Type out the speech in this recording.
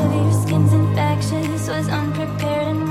Of your skin's infectious, was unprepared and